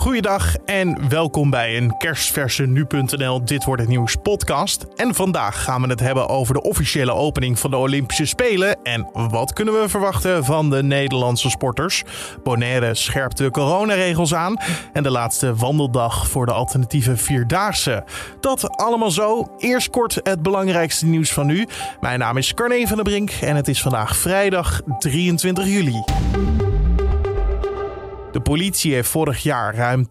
Goeiedag en welkom bij een kerstverse nu.nl Dit wordt het nieuws podcast. En vandaag gaan we het hebben over de officiële opening van de Olympische Spelen en wat kunnen we verwachten van de Nederlandse sporters. Bonaire scherpt de coronaregels aan en de laatste wandeldag voor de alternatieve vierdaagse. Dat allemaal zo. Eerst kort het belangrijkste nieuws van nu. Mijn naam is Carne van der Brink en het is vandaag vrijdag 23 juli. De politie heeft vorig jaar ruim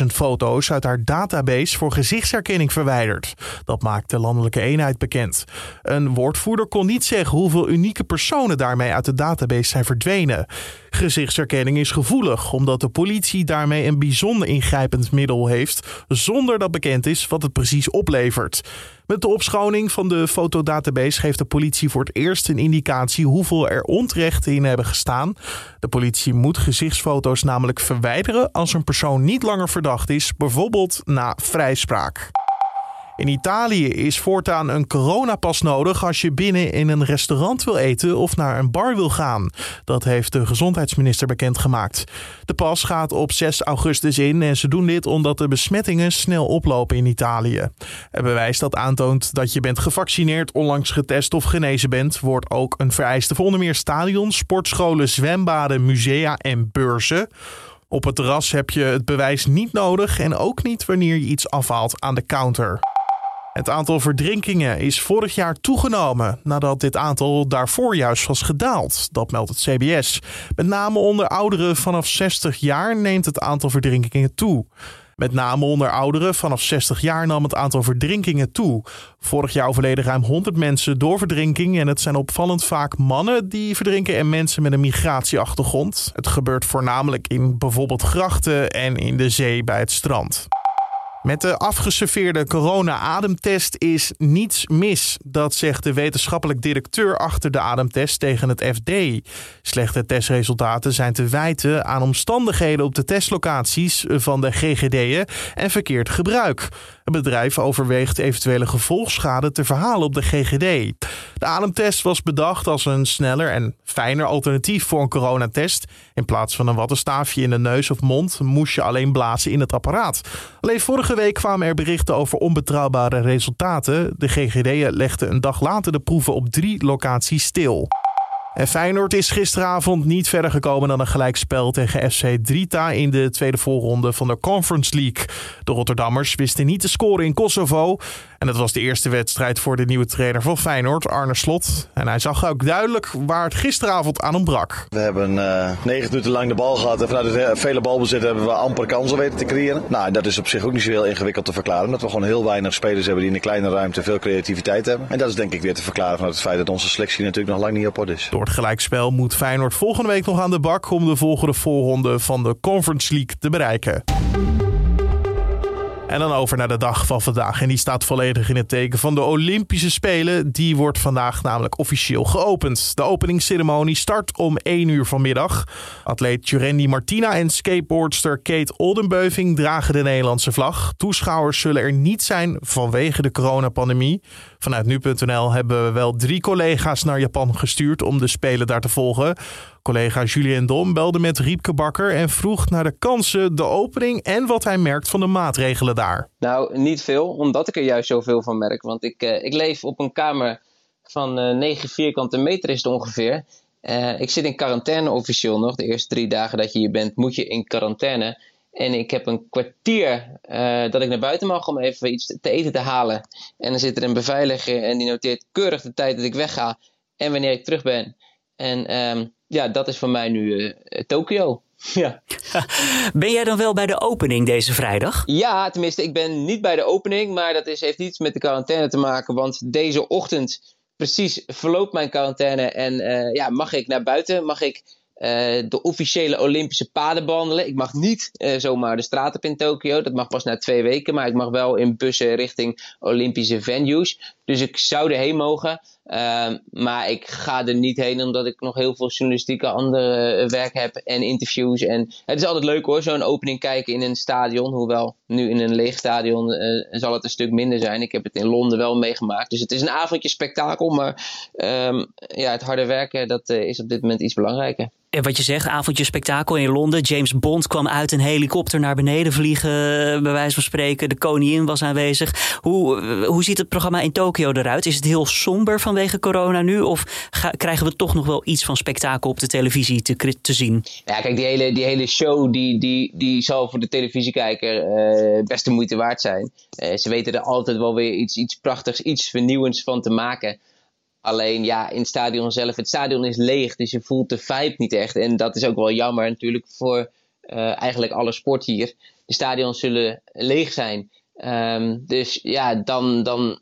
200.000 foto's uit haar database voor gezichtsherkenning verwijderd. Dat maakt de landelijke eenheid bekend. Een woordvoerder kon niet zeggen hoeveel unieke personen daarmee uit de database zijn verdwenen. Gezichtsherkenning is gevoelig, omdat de politie daarmee een bijzonder ingrijpend middel heeft, zonder dat bekend is wat het precies oplevert. Met de opschoning van de fotodatabase geeft de politie voor het eerst een indicatie hoeveel er onterechten in hebben gestaan. De politie moet gezichtsfoto's namelijk verwijderen als een persoon niet langer verdacht is, bijvoorbeeld na vrijspraak. In Italië is voortaan een coronapas nodig als je binnen in een restaurant wil eten of naar een bar wil gaan. Dat heeft de gezondheidsminister bekendgemaakt. De pas gaat op 6 augustus in en ze doen dit omdat de besmettingen snel oplopen in Italië. Het bewijs dat aantoont dat je bent gevaccineerd, onlangs getest of genezen bent, wordt ook een vereiste voor onder meer stadions, sportscholen, zwembaden, musea en beurzen. Op het terras heb je het bewijs niet nodig en ook niet wanneer je iets afhaalt aan de counter. Het aantal verdrinkingen is vorig jaar toegenomen nadat dit aantal daarvoor juist was gedaald. Dat meldt het CBS. Met name onder ouderen vanaf 60 jaar neemt het aantal verdrinkingen toe. Met name onder ouderen vanaf 60 jaar nam het aantal verdrinkingen toe. Vorig jaar overleden ruim 100 mensen door verdrinking en het zijn opvallend vaak mannen die verdrinken en mensen met een migratieachtergrond. Het gebeurt voornamelijk in bijvoorbeeld grachten en in de zee bij het strand. Met de afgeserveerde corona-ademtest is niets mis. Dat zegt de wetenschappelijk directeur achter de ademtest tegen het FD. Slechte testresultaten zijn te wijten aan omstandigheden op de testlocaties van de GGD'en en verkeerd gebruik. Bedrijf overweegt eventuele gevolgschade te verhalen op de GGD. De ademtest was bedacht als een sneller en fijner alternatief voor een coronatest. In plaats van een wattenstaafje in de neus of mond moest je alleen blazen in het apparaat. Alleen vorige week kwamen er berichten over onbetrouwbare resultaten. De GGD legde een dag later de proeven op drie locaties stil. En Feyenoord is gisteravond niet verder gekomen dan een gelijkspel tegen FC Drita in de tweede voorronde van de Conference League. De Rotterdammers wisten niet te scoren in Kosovo. En het was de eerste wedstrijd voor de nieuwe trainer van Feyenoord, Arne Slot. En hij zag ook duidelijk waar het gisteravond aan ontbrak. We hebben uh, negen minuten lang de bal gehad en vanuit het vele balbezit hebben we amper kansen weten te creëren. Nou, dat is op zich ook niet zo heel ingewikkeld te verklaren. Omdat we gewoon heel weinig spelers hebben die in een kleine ruimte veel creativiteit hebben. En dat is denk ik weer te verklaren vanuit het feit dat onze selectie natuurlijk nog lang niet op orde is. Door het gelijkspel moet Feyenoord volgende week nog aan de bak om de volgende voorronde van de Conference League te bereiken. En dan over naar de dag van vandaag. En die staat volledig in het teken van de Olympische Spelen. Die wordt vandaag namelijk officieel geopend. De openingsceremonie start om 1 uur vanmiddag. Atleet Jurendi Martina en skateboardster Kate Oldenbeuving dragen de Nederlandse vlag. Toeschouwers zullen er niet zijn vanwege de coronapandemie. Vanuit nu.nl hebben we wel drie collega's naar Japan gestuurd om de Spelen daar te volgen. Collega Julien Dom belde met Riepke Bakker en vroeg naar de kansen, de opening en wat hij merkt van de maatregelen daar. Nou, niet veel, omdat ik er juist zoveel van merk. Want ik, uh, ik leef op een kamer van uh, 9 vierkante meter is het ongeveer. Uh, ik zit in quarantaine officieel nog. De eerste drie dagen dat je hier bent, moet je in quarantaine. En ik heb een kwartier dat ik naar buiten mag om even iets te eten te halen. En dan zit er een beveiliger en die noteert keurig de tijd dat ik wegga en wanneer ik terug ben. En um, ja, dat is voor mij nu uh, Tokio. Ja. Ben jij dan wel bij de opening deze vrijdag? Ja, tenminste, ik ben niet bij de opening, maar dat is, heeft niets met de quarantaine te maken. Want deze ochtend precies verloopt mijn quarantaine en uh, ja, mag ik naar buiten, mag ik uh, de officiële Olympische paden behandelen. Ik mag niet uh, zomaar de straat op in Tokio. Dat mag pas na twee weken. Maar ik mag wel in bussen richting Olympische venues. Dus ik zou erheen mogen. Ehm, maar ik ga er niet heen omdat ik nog heel veel journalistieke andere eh, werk heb en interviews. En het is altijd leuk hoor, zo'n opening kijken in een stadion. Hoewel nu in een leeg stadion uh, zal het een stuk minder zijn. Ik heb het in Londen wel meegemaakt. Dus het is een avondje spektakel. Maar um, ja, het harde werken dat, uh, is op dit moment iets belangrijker. En wat je zegt, avondje spektakel in Londen. James Bond kwam uit een helikopter naar beneden vliegen, bij wijze van spreken. De koningin was aanwezig. Hoe, hoe ziet het programma in Tokio eruit? Is het heel somber vanwege corona nu? Of krijgen we toch nog wel iets van spektakel op de televisie te, zien? Ja, kijk, die hele, die hele show die, die, die zal voor de televisiekijker uh, best de moeite waard zijn. Uh, ze weten er altijd wel weer iets, iets prachtigs, iets vernieuwends van te maken. Alleen ja, in het stadion zelf, het stadion is leeg, dus je voelt de vibe niet echt. En dat is ook wel jammer natuurlijk voor uh, eigenlijk alle sport hier. De stadions zullen leeg zijn. Um, dus ja, dan, dan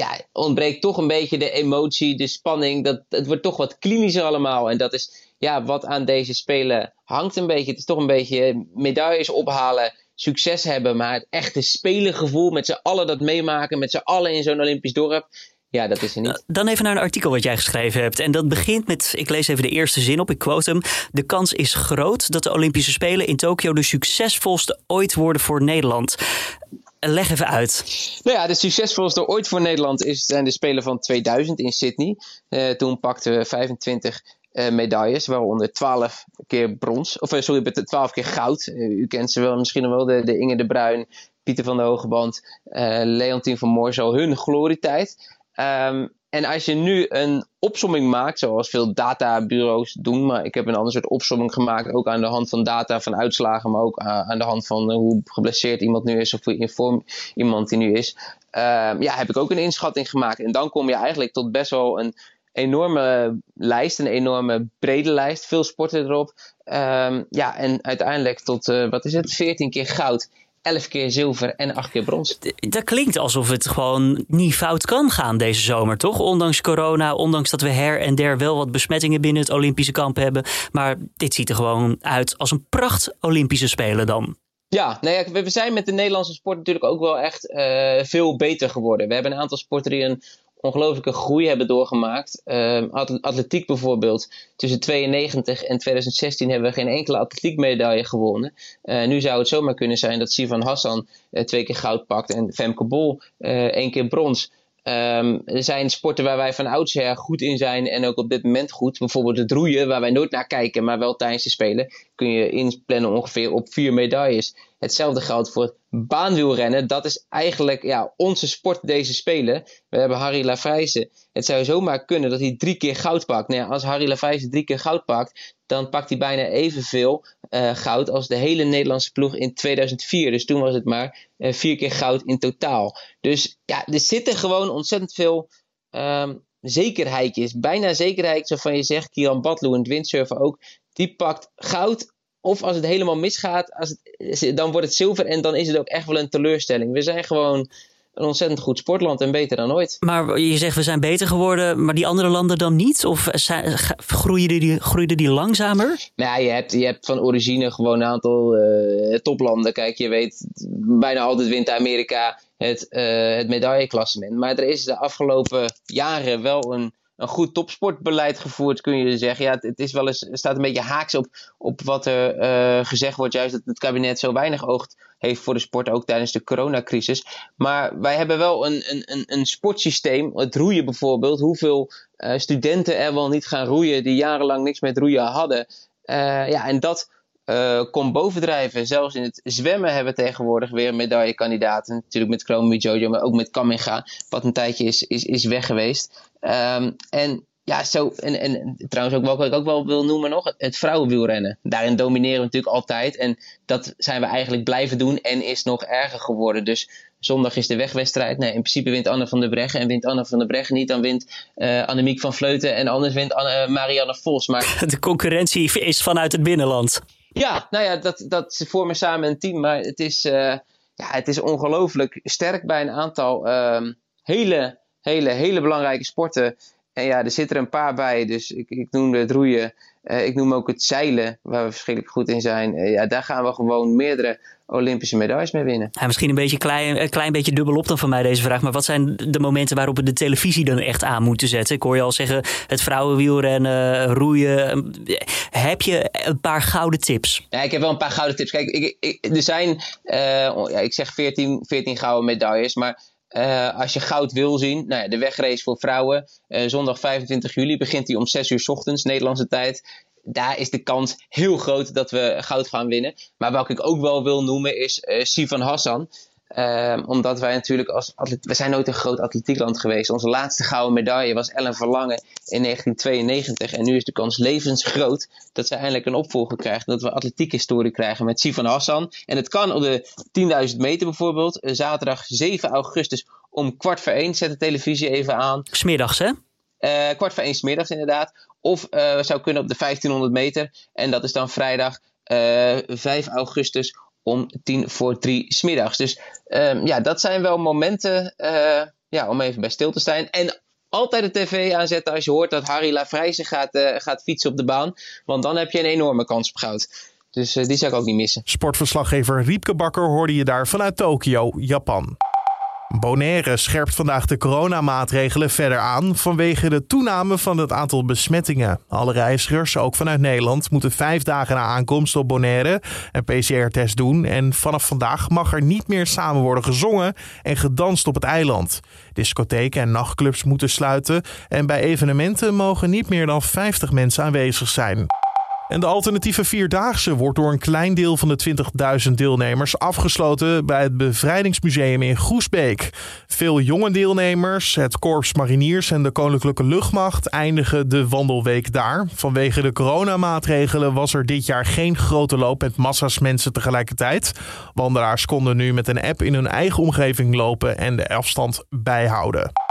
ja, ontbreekt toch een beetje de emotie, de spanning. Dat, het wordt toch wat klinischer allemaal. En dat is ja, wat aan deze spelen hangt een beetje. Het is toch een beetje medailles ophalen, succes hebben. Maar het echte spelengevoel met z'n allen dat meemaken, met z'n allen in zo'n Olympisch dorp. Ja, dat is er niet. Dan even naar een artikel wat jij geschreven hebt. En dat begint met, ik lees even de eerste zin op, ik quote hem. De kans is groot dat de Olympische Spelen in Tokio de succesvolste ooit worden voor Nederland. Leg even uit. Nou ja, de succesvolste ooit voor Nederland is, zijn de Spelen van 2000 in Sydney. Uh, toen pakten we 25 uh, medailles, waaronder 12 keer brons. Of uh, sorry, 12 keer goud. u kent ze wel misschien wel, de, de Inge de Bruin, Pieter van de Hogeband, Leontien van Moorsel, hun glorietijd. Um, en als je nu een opsomming maakt, zoals veel databureaus doen, maar ik heb een ander soort opsomming gemaakt, ook aan de hand van data van uitslagen, maar ook aan de hand van hoe geblesseerd iemand nu is of hoe in vorm iemand die nu is, uh, ja, heb ik ook een inschatting gemaakt. En dan kom je eigenlijk tot best wel een enorme lijst, een enorme brede lijst, veel sporten erop. Um, ja, en uiteindelijk tot, uh, wat is het, 14 keer goud 11 keer zilver en 8 keer brons. Dat klinkt alsof het gewoon niet fout kan gaan deze zomer, toch? Ondanks corona, ondanks dat we her en der wel wat besmettingen binnen het Olympische kamp hebben. Maar dit ziet er gewoon uit als een pracht Olympische Spelen dan. Ja, nou ja, we zijn met de Nederlandse sport natuurlijk ook wel echt uh, veel beter geworden. We hebben een aantal sporten die een ongelooflijke groei hebben doorgemaakt. Uh, atletiek bijvoorbeeld. Tussen 92 en 2016 hebben we geen enkele atletiekmedaille gewonnen. Uh, nu zou het zomaar kunnen zijn dat Sivan Hassan uh, twee keer goud pakt en Femke Bol één keer brons. Um, er zijn sporten waar wij van oudsher goed in zijn en ook op dit moment goed. Bijvoorbeeld het roeien, waar wij nooit naar kijken, maar wel tijdens de Spelen. Kun je inplannen ongeveer op vier medailles. Hetzelfde geldt voor baanwielrennen. Dat is eigenlijk ja, onze sport deze Spelen. We hebben Harry Lafrijze. Het zou zomaar kunnen dat hij drie keer goud pakt. Nou ja, als Harry Lafrijze drie keer goud pakt, dan pakt hij bijna evenveel uh, goud als de hele Nederlandse ploeg in 2004. Dus toen was het maar uh, vier keer goud in totaal. Dus ja, er zitten gewoon ontzettend veel um, zekerheidjes. Bijna zekerheid, waarvan je zegt, Kieran Badloe in het windsurfen ook, die pakt goud. Of als het helemaal misgaat, als het, dan wordt het zilver en dan is het ook echt wel een teleurstelling. We zijn gewoon een ontzettend goed sportland en beter dan ooit. Maar je zegt we zijn beter geworden, maar die andere landen dan niet? Of zijn, groeiden, die, groeiden die langzamer? Nou ja, je hebt, je hebt van origine gewoon een aantal uh, toplanden. Kijk, je weet, bijna altijd wint Amerika het, uh, het medailleklassement. Maar er is de afgelopen jaren wel een een goed topsportbeleid gevoerd, kun je zeggen. Ja, het, is wel eens, staat een beetje haaks op, op wat er uh, gezegd wordt, juist dat het kabinet zo weinig oog heeft voor de sport, ook tijdens de coronacrisis. Maar wij hebben wel een, een, een sportsysteem, het roeien bijvoorbeeld, hoeveel uh, studenten er wel niet gaan roeien die jarenlang niks met roeien hadden. Uh, ja, en dat uh, bovendrijven. Zelfs in het zwemmen hebben we tegenwoordig weer medaillekandidaten. Natuurlijk met Chrome Jojo, maar ook met Kaminga. Wat een tijdje is, is, is weg geweest. Um, en ja, zo, en, en trouwens ook wel, wat ik ook wel wil noemen nog, het vrouwenwielrennen. Daarin domineren we natuurlijk altijd. En dat zijn we eigenlijk blijven doen en is nog erger geworden. Dus zondag is de wegwedstrijd. Nee, in principe wint Anne van der Breggen. En wint Anne van der Breggen niet, dan wint uh, Annemiek van Vleuten. En anders wint Anne, Marianne Vos. Maar... De concurrentie is vanuit het binnenland. Ja, nou ja, dat, dat ze vormen samen een team. Maar het is, uh, ja, het is ongelooflijk sterk bij een aantal uh, hele, hele, hele belangrijke sporten. En ja, er zitten er een paar bij. Dus ik, ik noemde het roeien. Uh, ik noem ook het zeilen, waar we verschrikkelijk goed in zijn. Uh, ja, daar gaan we gewoon meerdere Olympische medailles mee winnen. Ja, misschien een beetje klein, een klein beetje dubbelop dan van mij deze vraag. Maar wat zijn de momenten waarop we de televisie dan echt aan moeten zetten? Ik hoor je al zeggen, het vrouwenwielrennen, roeien. Heb je een paar gouden tips? Ja, ik heb wel een paar gouden tips. Kijk, ik, ik, er zijn, uh, ja, ik zeg 14, 14 gouden medailles, maar uh, als je goud wil zien, nou ja, de wegrace voor vrouwen. Uh, zondag 25 juli begint die om 6 uur ochtends, Nederlandse tijd. Daar is de kans heel groot dat we goud gaan winnen. Maar welke ik ook wel wil noemen is uh, Sivan Hassan. Um, omdat wij natuurlijk als we zijn nooit een groot atletiekland geweest. Onze laatste gouden medaille was Ellen Verlangen in 1992. En nu is de kans levensgroot dat ze eindelijk een opvolger krijgt. Dat we atletiek historie krijgen met Sivan Hassan. En het kan op de 10.000 meter bijvoorbeeld. Zaterdag 7 augustus om kwart voor één. Zet de televisie even aan. Smiddags hè? Uh, kwart voor één smiddags inderdaad. Of uh, zou kunnen op de 1500 meter. En dat is dan vrijdag uh, 5 augustus om tien voor drie smiddags. Dus um, ja, dat zijn wel momenten uh, ja, om even bij stil te staan. En altijd de tv aanzetten als je hoort dat Harry Lafrijze gaat, uh, gaat fietsen op de baan. Want dan heb je een enorme kans op goud. Dus uh, die zou ik ook niet missen. Sportverslaggever Riepke Bakker hoorde je daar vanuit Tokio, Japan. Bonaire scherpt vandaag de coronamaatregelen verder aan vanwege de toename van het aantal besmettingen. Alle reizigers, ook vanuit Nederland, moeten vijf dagen na aankomst op Bonaire een PCR-test doen. En vanaf vandaag mag er niet meer samen worden gezongen en gedanst op het eiland. Discotheken en nachtclubs moeten sluiten en bij evenementen mogen niet meer dan 50 mensen aanwezig zijn. En de alternatieve Vierdaagse wordt door een klein deel van de 20.000 deelnemers afgesloten bij het Bevrijdingsmuseum in Groesbeek. Veel jonge deelnemers, het Korps Mariniers en de Koninklijke Luchtmacht eindigen de wandelweek daar. Vanwege de coronamaatregelen was er dit jaar geen grote loop met massa's mensen tegelijkertijd. Wandelaars konden nu met een app in hun eigen omgeving lopen en de afstand bijhouden.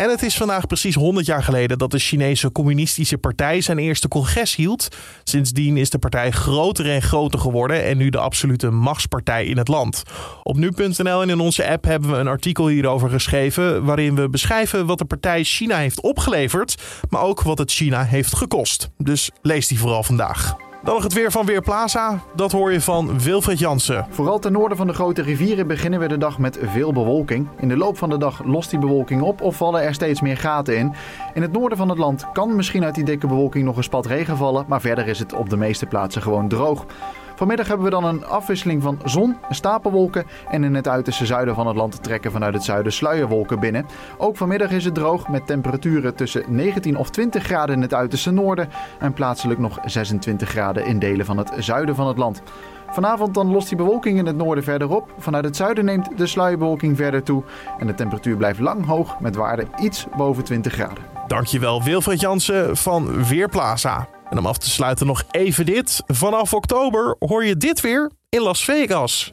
En het is vandaag precies 100 jaar geleden dat de Chinese Communistische Partij zijn eerste congres hield. Sindsdien is de partij groter en groter geworden en nu de absolute machtspartij in het land. Op nu.nl en in onze app hebben we een artikel hierover geschreven waarin we beschrijven wat de partij China heeft opgeleverd, maar ook wat het China heeft gekost. Dus lees die vooral vandaag. Dan nog het weer van Weerplaza. Dat hoor je van Wilfred Jansen. Vooral ten noorden van de grote rivieren beginnen we de dag met veel bewolking. In de loop van de dag lost die bewolking op of vallen er steeds meer gaten in. In het noorden van het land kan misschien uit die dikke bewolking nog een spat regen vallen, maar verder is het op de meeste plaatsen gewoon droog. Vanmiddag hebben we dan een afwisseling van zon, stapelwolken en in het uiterste zuiden van het land trekken vanuit het zuiden sluierwolken binnen. Ook vanmiddag is het droog met temperaturen tussen 19 of 20 graden in het uiterste noorden en plaatselijk nog 26 graden in delen van het zuiden van het land. Vanavond dan lost die bewolking in het noorden verder op. Vanuit het zuiden neemt de sluierbewolking verder toe en de temperatuur blijft lang hoog met waarde iets boven 20 graden. Dankjewel Wilfred Jansen van Weerplaza. En om af te sluiten nog even dit. Vanaf oktober hoor je dit weer in Las Vegas.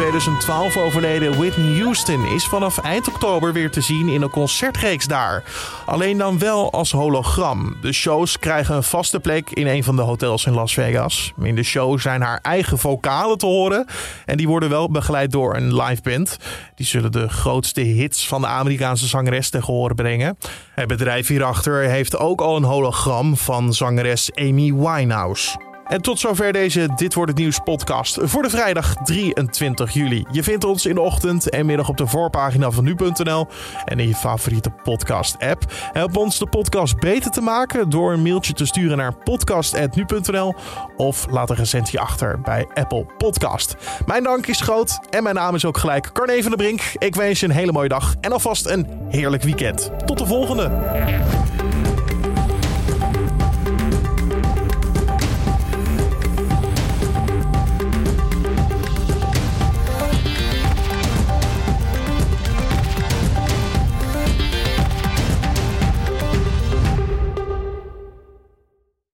2012 overleden Whitney Houston is vanaf eind oktober weer te zien in een concertreeks daar. Alleen dan wel als hologram. De shows krijgen een vaste plek in een van de hotels in Las Vegas. In de show zijn haar eigen vocalen te horen. En die worden wel begeleid door een live band. Die zullen de grootste hits van de Amerikaanse zangeres tegen horen brengen. Het bedrijf hierachter heeft ook al een hologram van zangeres Amy Winehouse. En tot zover deze Dit Wordt Het Nieuws podcast voor de vrijdag 23 juli. Je vindt ons in de ochtend en middag op de voorpagina van nu.nl en in je favoriete podcast app. Help ons de podcast beter te maken door een mailtje te sturen naar podcast.nu.nl of laat een recensie achter bij Apple Podcast. Mijn dank is groot en mijn naam is ook gelijk Carne van der Brink. Ik wens je een hele mooie dag en alvast een heerlijk weekend. Tot de volgende!